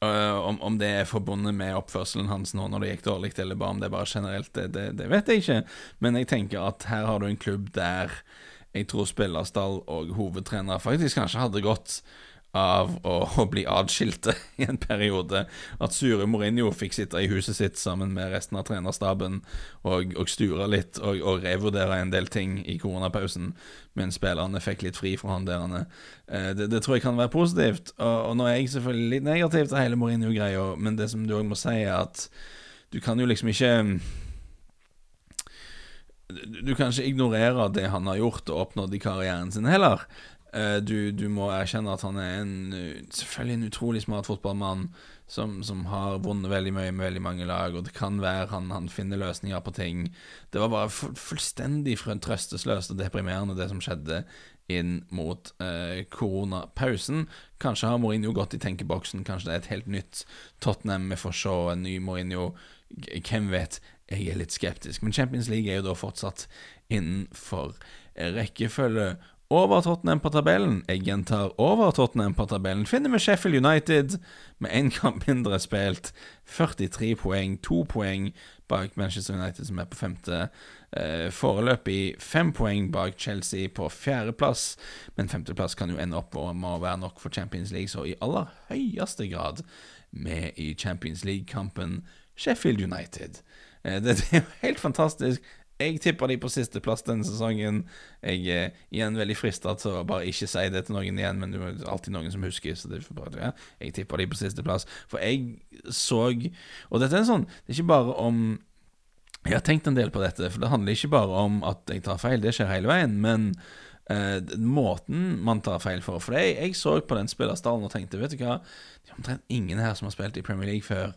Uh, om, om, det er forbundet med oppførselen hans nå når det gikk dårlig, eller bare om det er bare generelt, det, det, det, vet jeg ikke. Men jeg tenker at her har du en klubb der jeg tror spillerstall og hovedtrener faktisk kanskje hadde gått av å, bli atskilte i en periode. At Sure Mourinho fikk sitte i huset sitt sammen med resten av trenerstaben og, og sture litt og, og, revurdere en del ting i koronapausen, mens spillerne fikk litt fri fra han der. Eh, det, det, tror jeg kan være positivt. Og, og nå er jeg selvfølgelig litt negativ til hele Mourinho-greia, men det som du òg må si, er at du kan jo liksom ikke du kan ikke ignorere det han har gjort og oppnådd i karrieren sin heller. Eh, du, du, må erkjenne at han er en, selvfølgelig en utrolig smart fotballmann som, som, har vunnet veldig mye med veldig mange lag, og det kan være han, han finner løsninger på ting. Det var bare fullstendig trøstesløst og deprimerende, det som skjedde inn mot eh, koronapausen. Kanskje har Mourinho gått i tenkeboksen, kanskje det er et helt nytt Tottenham. Vi får se en ny Mourinho. Hvem vet? Jeg er litt skeptisk. Men Champions League er jo da fortsatt innenfor rekkefølge over Tottenham på tabellen. Jeg gjentar over Tottenham på tabellen. Finner vi Sheffield United med én kamp mindre spilt. 43 poeng, to poeng bak Manchester United, som er på femte. Eh, foreløpig fem poeng bak Chelsea på fjerdeplass, men femteplass kan jo ende opp og må være nok for Champions League, så i aller høyeste grad med i Champions League-kampen Sheffield United. Eh, det, er jo helt fantastisk. Jeg tipper de på sisteplass denne sesongen. Jeg er igjen veldig frista til å bare ikke si det til noen igjen, men det er alltid noen som husker, så det bare, ja, jeg tipper de på sisteplass. For jeg så Og dette er sånn Det er ikke bare om Jeg har tenkt en del på dette, for det handler ikke bare om at jeg tar feil, det skjer hele veien, men uh, måten man tar feil for. For jeg, jeg så på den spillerstallen og tenkte, vet du hva, omtrent ingen her som har spilt i Premier League før.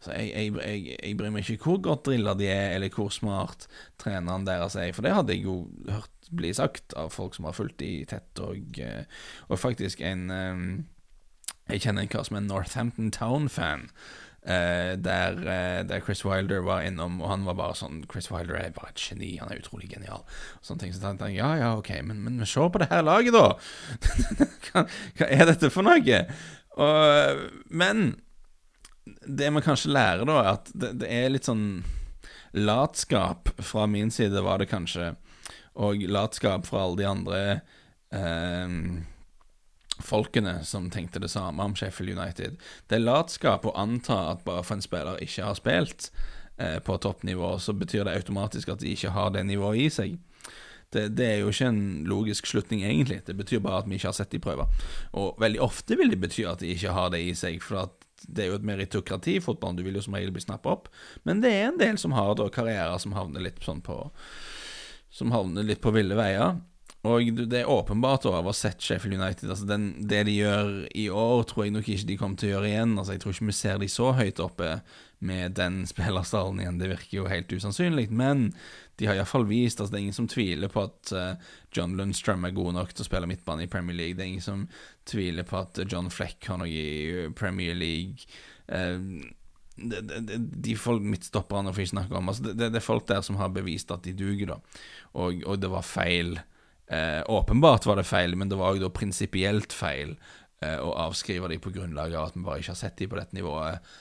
Så jeg, jeg, jeg, jeg, bryr meg ikke hvor godt drilla de er, eller hvor smart treneren deres er, for det hadde jeg jo hørt bli sagt av folk som har fulgt de tett, og, eh, og faktisk en eh, Jeg kjenner en kar som er Northampton Town-fan. Uh, der, uh, der, Chris Wilder var innom, og han var bare sånn Chris Wilder er bare et geni, han er utrolig genial. Og sånne ting, så tenkte jeg ja, ja, ok, men, men se på det her laget, da! hva, hva, er dette for noe? Og, men det vi kanskje lærer, da, er at det, det, er litt sånn latskap fra min side, var det kanskje, og latskap fra alle de andre eh, folkene som tenkte det samme om Sheffield United. Det er latskap å anta at bare for en spiller ikke har spilt eh, på toppnivå, så betyr det automatisk at de ikke har det nivået i seg. Det, det, er jo ikke en logisk slutning, egentlig. Det betyr bare at vi ikke har sett de prøver. Og veldig ofte vil det bety at de ikke har det i seg, for det er jo et meritokrati i fotballen, du vil jo som regel bli snappa opp. Men det er en del som har da karrierer som havner litt sånn på Som havner litt på ville veier. Og det er åpenbart å ha sett Sheffield United. Altså den, Det de gjør i år, tror jeg nok ikke de kommer til å gjøre igjen. Altså Jeg tror ikke vi ser de så høyt oppe med den spillerstallen igjen. Det virker jo helt usannsynlig. Men de har iallfall vist altså Det er ingen som tviler på at uh, John Lundstrøm er god nok til å spille midtbane i Premier League. Det er ingen som tviler på at John Fleck har noe i Premier League. De, de, de folk midtstopperne får ikke snakke om altså det, det, er folk der som har bevist at de duger, da. Og, og det var feil Eh, åpenbart var det feil, men det var òg prinsipielt feil eh, å avskrive dem på grunnlag av at vi bare ikke har sett dem på dette nivået eh,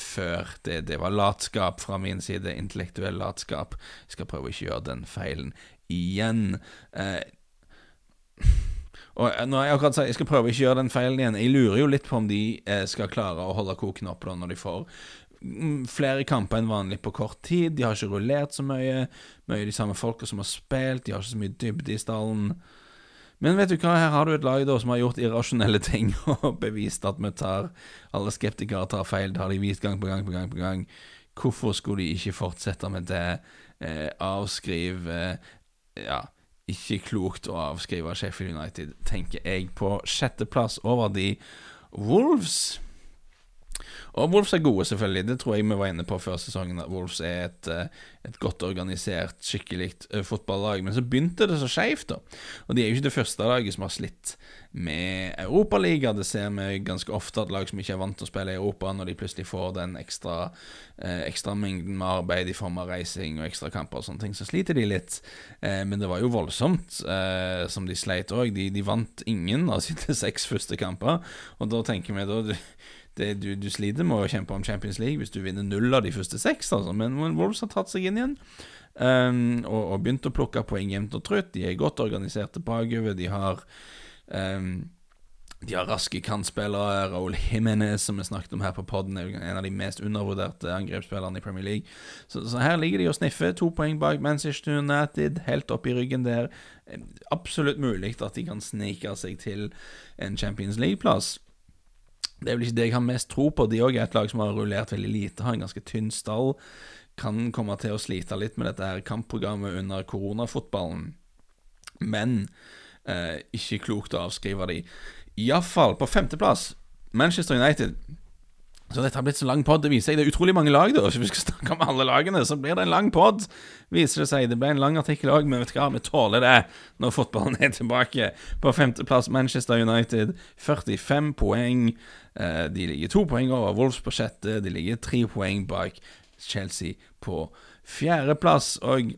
før. Det, det, var latskap fra min side, intellektuell latskap. Jeg skal prøve å ikke gjøre den feilen igjen. Eh, og nå har jeg akkurat sagt, jeg skal prøve å ikke gjøre den feilen igjen, jeg lurer jo litt på om de eh, skal klare å holde koken oppe når de får Mm, flere kamper enn vanlig på kort tid. De har ikke rullert så mye. Mye de samme folka som har spilt. De har ikke så mye dybde i stallen. Men vet du hva, her har du et lag da som har gjort irrasjonelle ting og bevist at vi tar Alle skeptikere tar feil. Det har de vist gang på gang på gang. på gang Hvorfor skulle de ikke fortsette med det? Eh, avskriv eh, Ja, ikke klokt å avskrive Sheffield United, tenker jeg. På sjetteplass over de Wolves. Og Wolves er gode, selvfølgelig. Det tror jeg vi var inne på før sesongen, at Wolves er et, eh, et godt organisert, skikkelig eh, fotballag. Men så begynte det så skeivt, da. Og de er jo ikke det første laget som har slitt med Europaliga. Det ser vi ganske ofte at lag som ikke er vant til å spille i Europa, når de plutselig får den ekstra, eh, ekstra mengden med arbeid i form av reising og ekstrakamper og sånne ting, så sliter de litt. Men det var jo voldsomt som de sleit òg. De, de, vant ingen av sine seks første kamper, og da tenker vi da det, du, du, sliter med å kjempe om Champions League hvis du vinner null av de første seks, altså. men, Wolves har tatt seg inn igjen. Um, og, og, begynt å plukke poeng jevnt og trutt. De er godt organiserte bakover. De har um, de har raske kantspillere. Raúl Jiménez, som vi snakket om her på poden, er en av de mest undervurderte angrepsspillerne i Premier League. Så, så, her ligger de og sniffer. To poeng bak Manchester United, helt opp i ryggen der. Absolutt mulig at de kan snike seg til en Champions League-plass. Det er vel ikke det jeg har mest tro på. De òg er et lag som har rullert veldig lite, har en ganske tynn stall. Kan komme til å slite litt med dette her kampprogrammet under koronafotballen. Men eh, ikke klokt å avskrive de. Iallfall på femteplass, Manchester United. Så dette har blitt så lang pod. Det viser seg det er utrolig mange lag, da. Hvis vi skal snakke om alle lagene, så blir det en lang pod, viser det seg. Det ble en lang artikkel òg, men vet du hva, vi tåler det når fotballen er tilbake. På femteplass Manchester United, 45 poeng. Eh, de ligger to poeng over Wolves på sjette. De ligger tre poeng bak Chelsea på fjerdeplass. Og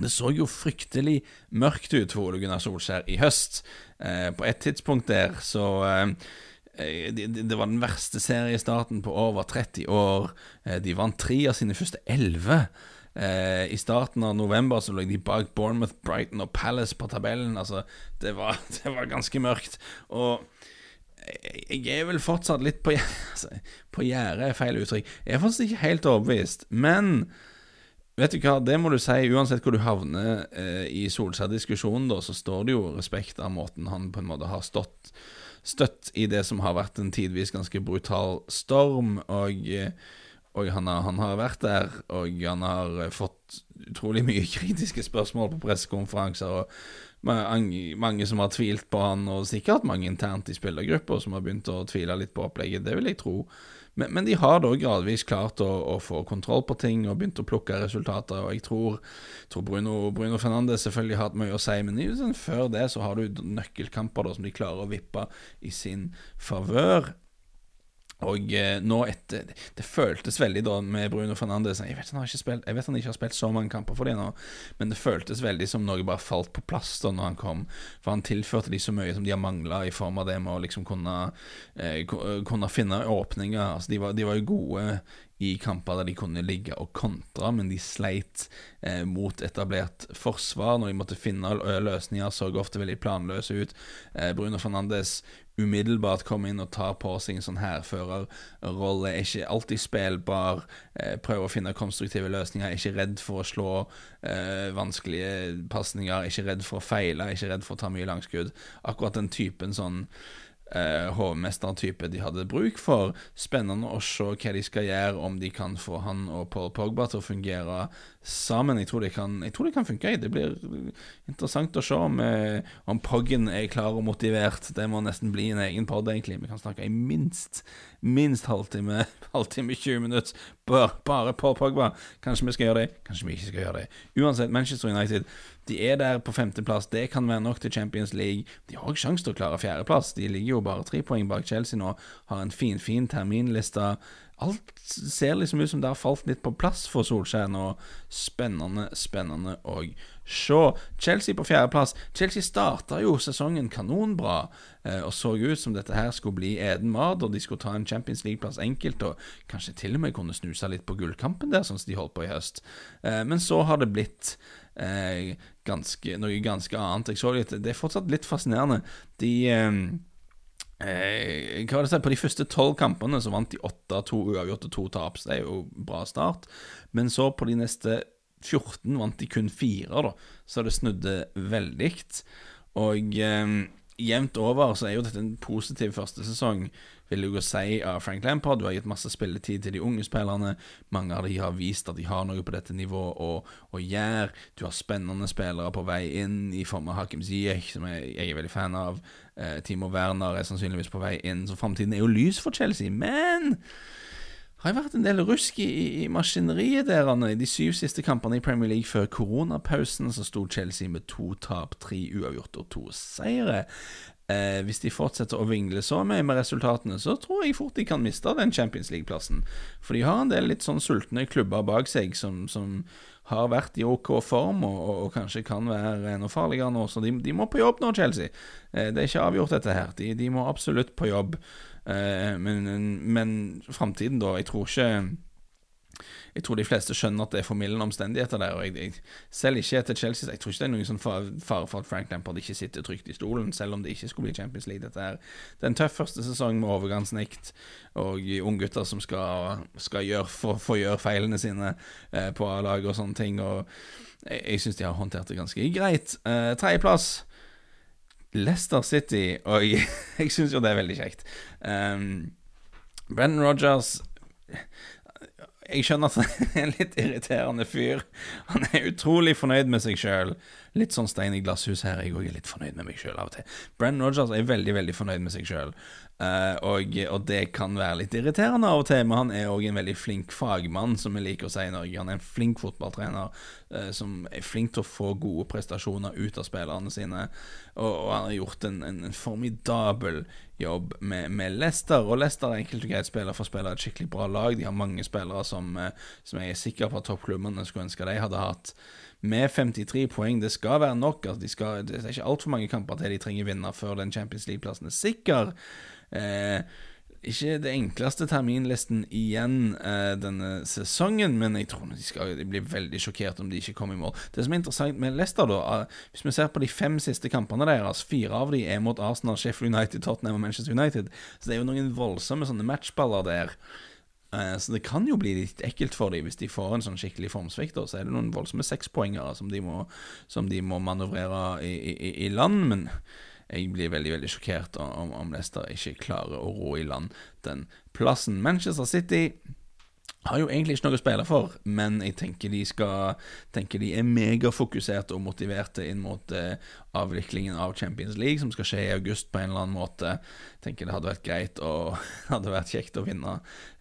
det så jo fryktelig mørkt ut for Ole Gunnar Solskjær i høst. Eh, på et tidspunkt der så eh, det, var den verste seriestarten på over 30 år. De vant tre av sine første elleve. I starten av november så lå de bak Bournemouth, Brighton og Palace på tabellen. Altså, det var, det var ganske mørkt. Og jeg er vel fortsatt litt på, altså, på gjerdet, er feil uttrykk. Jeg er fortsatt ikke helt overbevist. Men vet du hva, det må du si. Uansett hvor du havner eh, i Solskjær-diskusjonen, så står det jo respekt av måten han på en måte har stått støtt i det som har vært en tidvis ganske brutal storm. Og, og han, har, han, har, vært der, og han har fått utrolig mye kritiske spørsmål på pressekonferanser. Og mange, som har tvilt på han, og sikkert mange internt i spillergrupper som har begynt å tvile litt på opplegget. Det vil jeg tro. Men, men, de har da gradvis klart å, å, få kontroll på ting og begynt å plukke resultater. Og jeg tror, tror Bruno, Bruno, Fernandes selvfølgelig har hatt mye å si, men før det så har du nøkkelkamper da, som de klarer å vippe i sin favør. Og eh, nå etter Det føltes veldig da med Bruno Fernandes jeg vet, han spilt, jeg vet han ikke har spilt så mange kamper for dem nå, men det føltes veldig som noe bare falt på plass da når han kom. For han tilførte de så mye som de har mangla, i form av det med å liksom kunne, eh, kunne finne åpninger. Altså, de, var, de var jo gode i kamper der de kunne ligge og kontre, men de sleit eh, mot etablert forsvar. Når de måtte finne løsninger, så ofte veldig planløse ut. Eh, Bruno Fernandes umiddelbart kom inn og tar på seg en sånn hærførerrolle. Er ikke alltid spillbar, eh, prøver å finne konstruktive løsninger. Er ikke redd for å slå eh, vanskelige pasninger, ikke redd for å feile, ikke redd for å ta mye langskudd. Akkurat den typen sånn eh, hovmestertype de hadde bruk for. Spennende å se hva de skal gjøre, om de kan få han og Paul Pogba til å fungere sammen. Jeg tror det kan, tror det kan funke. Det blir interessant å se om, eh, om Poggen er klar og motivert. Det må nesten bli en egen pod, egentlig. Vi kan snakke i minst minst halvtime, halvtime 20 minutter bare på Pogba. Kanskje vi skal gjøre det, kanskje vi ikke skal gjøre det. Uansett, Manchester United de er der på femteplass. Det kan være nok til Champions League. De har også sjanse til å klare fjerdeplass. De ligger jo bare tre poeng bak Chelsea nå, har en fin, fin terminliste. Alt ser liksom ut som det har falt litt på plass for Solskjær nå. Spennende, spennende å se. Chelsea på fjerdeplass. Chelsea starta jo sesongen kanonbra eh, og så ut som dette her skulle bli Eden Mard, og de skulle ta en Champions League-plass enkelt, og kanskje til og med kunne snuse litt på gullkampen der, sånn som de holdt på i høst. Eh, men så har det blitt eh, ganske, noe ganske annet. Jeg så litt, Det er fortsatt litt fascinerende. De eh, hva var det si, På de første tolv kampene så vant de 8-2 uavgjort og to tap. Så det er jo bra start. Men så på de neste 14 vant de kun fire, da. Så det snudde veldig. Og eh, jevnt over så er jo dette en positiv første sesong vil jeg jo si av Frank Lampard. Du har gitt masse spilletid til de unge spillerne. Mange av de har vist at de har noe på dette nivået å, å gjøre. Du har spennende spillere på vei inn, i form av Hakim Ziyech, som jeg, jeg, er veldig fan av. Eh, Timo Werner er sannsynligvis på vei inn, så framtiden er jo lys for Chelsea. Men har vært en del rusk i, i maskineriet der. I de syv siste kampene i Premier League før koronapausen så sto Chelsea med to tap, tre uavgjort og to seire. Eh, hvis de fortsetter å vingle så mye med resultatene, så tror jeg fort de kan miste den Champions League-plassen. For de har en del litt sånn sultne klubber bak seg som, som har vært i OK form, og, og, og, kanskje kan være enda farligere nå. Så de, de må på jobb nå, Chelsea. Eh, det er ikke avgjort, dette her. De, de må absolutt på jobb. Eh, men, men framtiden, da Jeg tror ikke jeg tror de fleste skjønner at det er formildende omstendigheter der. Og jeg, jeg, selv ikke etter Chelsea Jeg tror ikke det er noen sånn fare for at Frank Lampard ikke sitter trygt i stolen, selv om det ikke skulle bli Champions League. Dette er, det er en tøff første sesong med overgangsnekt og unggutter som skal, skal gjøre, få, få gjøre feilene sine eh, på A-laget og sånne ting. Og jeg, jeg syns de har håndtert det ganske greit. Eh, Tredjeplass Leicester City, og jeg, jeg syns jo det er veldig kjekt. Um, Brendan Rogers Jeg skjønner at han er en litt irriterende fyr. Han er utrolig fornøyd med seg sjøl. Litt sånn stein i glasshus her. Jeg òg er litt fornøyd med meg sjøl av og til. Brenn Rogers er veldig veldig fornøyd med seg sjøl, uh, eh, og, og, det kan være litt irriterende av og til, men han er òg en veldig flink fagmann, som vi liker å si i Norge. Han er en flink fotballtrener uh, som er flink til å få gode prestasjoner ut av spillerne sine, og, og han har gjort en, en, en formidabel jobb med, med, Leicester. Og Leicester er enkelt og greit spiller for å spille et skikkelig bra lag. De har mange spillere som, uh, som jeg er sikker på at toppklubbene skulle ønske de hadde hatt med 53 poeng. Det skal være nok. Altså de skal, det er ikke altfor mange kamper til de trenger vinne før den Champions League-plassen er sikker. Eh, ikke det enkleste terminlisten igjen eh, denne sesongen, men jeg tror de skal de blir veldig sjokkert om de ikke kommer i mål. Det som er interessant med Leicester, da, hvis vi ser på de fem siste kampene deres, fire av de er mot Arsenal, Sheffield United, Tottenham og Manchester United, så det er jo noen voldsomme sånne matchballer der. Eh, så det kan jo bli litt ekkelt for dem hvis de får en sånn skikkelig formsvikt. Så er det noen voldsomme sekspoengere som, de må, som de må manøvrere i, i, i, land. Men jeg blir veldig veldig sjokkert om, om Leicester ikke klarer å ro i land den plassen. Manchester City har jo egentlig ikke noe å spille for, men jeg tenker de skal Tenker de er megafokuserte og motiverte inn mot eh, avviklingen av Champions League, som skal skje i august på en eller annen måte. Jeg tenker det hadde vært greit og hadde vært kjekt å vinne,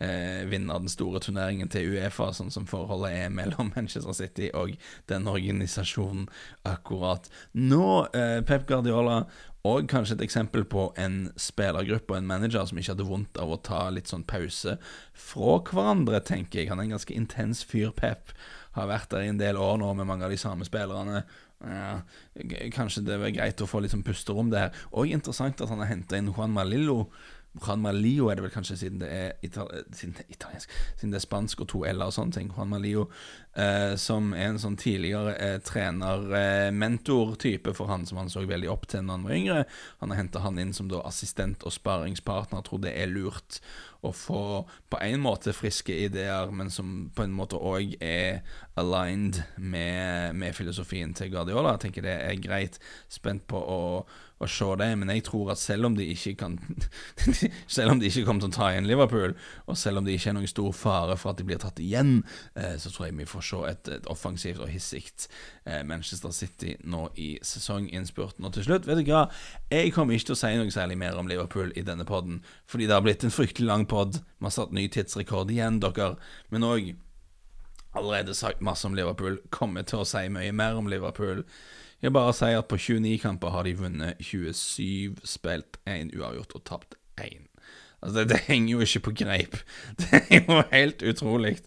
eh, vinne den store turneringen til Uefa, sånn som forholdet er mellom Manchester City og den organisasjonen akkurat nå. Eh, Pep Guardiola og kanskje et eksempel på en spillergruppe og en manager som ikke hadde vondt av å ta litt sånn pause fra hverandre, tenker jeg. Han er en ganske intens fyr, Pep. Har vært der i en del år nå med mange av de samme spillerne. Ja, kanskje det var greit å få litt sånn pusterom der. Og interessant at han har henta inn Juan Malillo Juan Malio er det vel kanskje, siden det er, itali siden det er italiensk Siden det er spansk og to L-er og sånne ting. Juan Malio, eh, som er en sånn tidligere eh, trener-mentor-type eh, for han, som han så veldig opp til når han var yngre. Han har henta han inn som da assistent og sparringspartner. Tror det er lurt å få på en måte friske ideer, men som på en måte òg er aligned med, med, filosofien til Guardiola. Jeg tenker det er greit. Spent på å å se det, men jeg tror at selv om de ikke kan Selv om de ikke kommer til å ta igjen Liverpool, og selv om det ikke er noen stor fare for at de blir tatt igjen, eh, så tror jeg vi får se et, et offensivt og hissig eh, Manchester City nå i sesonginnspurten. Og til slutt, vet du hva, jeg kommer ikke til å si noe særlig mer om Liverpool i denne poden, fordi det har blitt en fryktelig lang pod. Vi har satt ny tidsrekord igjen, dere, men òg allerede sagt masse om Liverpool. Kommer til å si mye mer om Liverpool. Jeg bare sier at på 29 kamper har de vunnet 27, spilt 1 uavgjort og tapt 1. Altså, det, det, henger jo ikke på greip. Det er jo helt utrolig.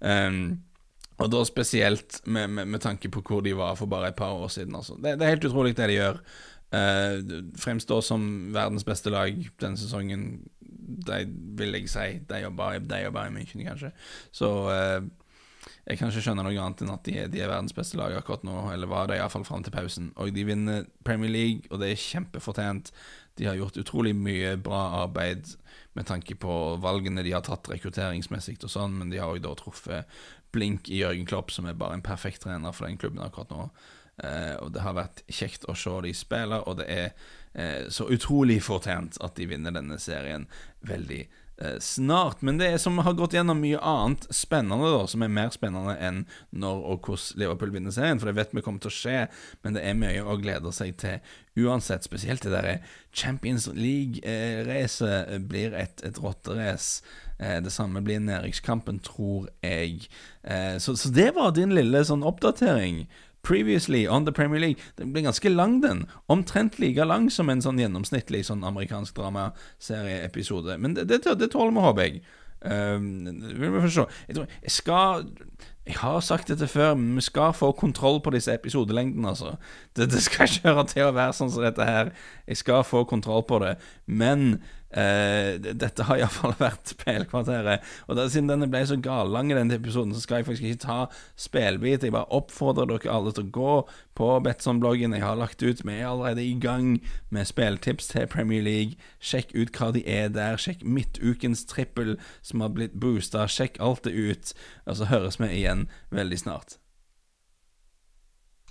Um, og da spesielt med, med, med, tanke på hvor de var for bare et par år siden. Altså. Det, det, er helt utrolig det de gjør. Uh, fremstår som verdens beste lag denne sesongen. De vil jeg si. De jobber, de jobber i München, kanskje. Så uh, jeg kan ikke skjønne noe annet enn at de er, de er verdens beste lag akkurat nå, eller var det iallfall fram til pausen. Og de vinner Premier League, og det er kjempefortjent. De har gjort utrolig mye bra arbeid med tanke på valgene de har tatt rekrutteringsmessig og sånn, men de har òg da truffet blink i Jørgen Klopp, som er bare en perfekt trener for den klubben akkurat nå. Eh, og det har vært kjekt å se de spille, og det er eh, så utrolig fortjent at de vinner denne serien veldig Eh, snart. Men det som har gått gjennom mye annet spennende, da, som er mer spennende enn når og hvordan Liverpool vinner serien, for det vet vi kommer til å skje, men det er mye å glede seg til uansett. Spesielt det derre Champions League-racet blir et, et rotterace. Eh, det samme blir næringskampen, tror jeg. Eh, så, så det var din lille sånn oppdatering Previously on the Premier League. Den blir ganske lang, den. Omtrent like lang som en sånn gjennomsnittlig sånn amerikansk dramaserieepisode. Men det, det, det tåler vi, håper jeg. Um, vil vi få se. Jeg, tror, jeg skal Jeg har sagt dette før, men vi skal få kontroll på disse episodelengdene, altså. Det, det skal ikke høre til å være sånn som dette her. Jeg skal få kontroll på det. Men Uh, dette har iallfall vært Spelkvarteret. Og da, siden denne ble så gallang denne episoden, så skal jeg faktisk ikke ta spelbit. Jeg bare oppfordrer dere alle til å gå på Betson-bloggen jeg har lagt ut. Vi er allerede i gang med speltips til Premier League. Sjekk ut hva de er der. Sjekk midtukens trippel som har blitt boosta. Sjekk alt det ut. Og så høres vi igjen veldig snart.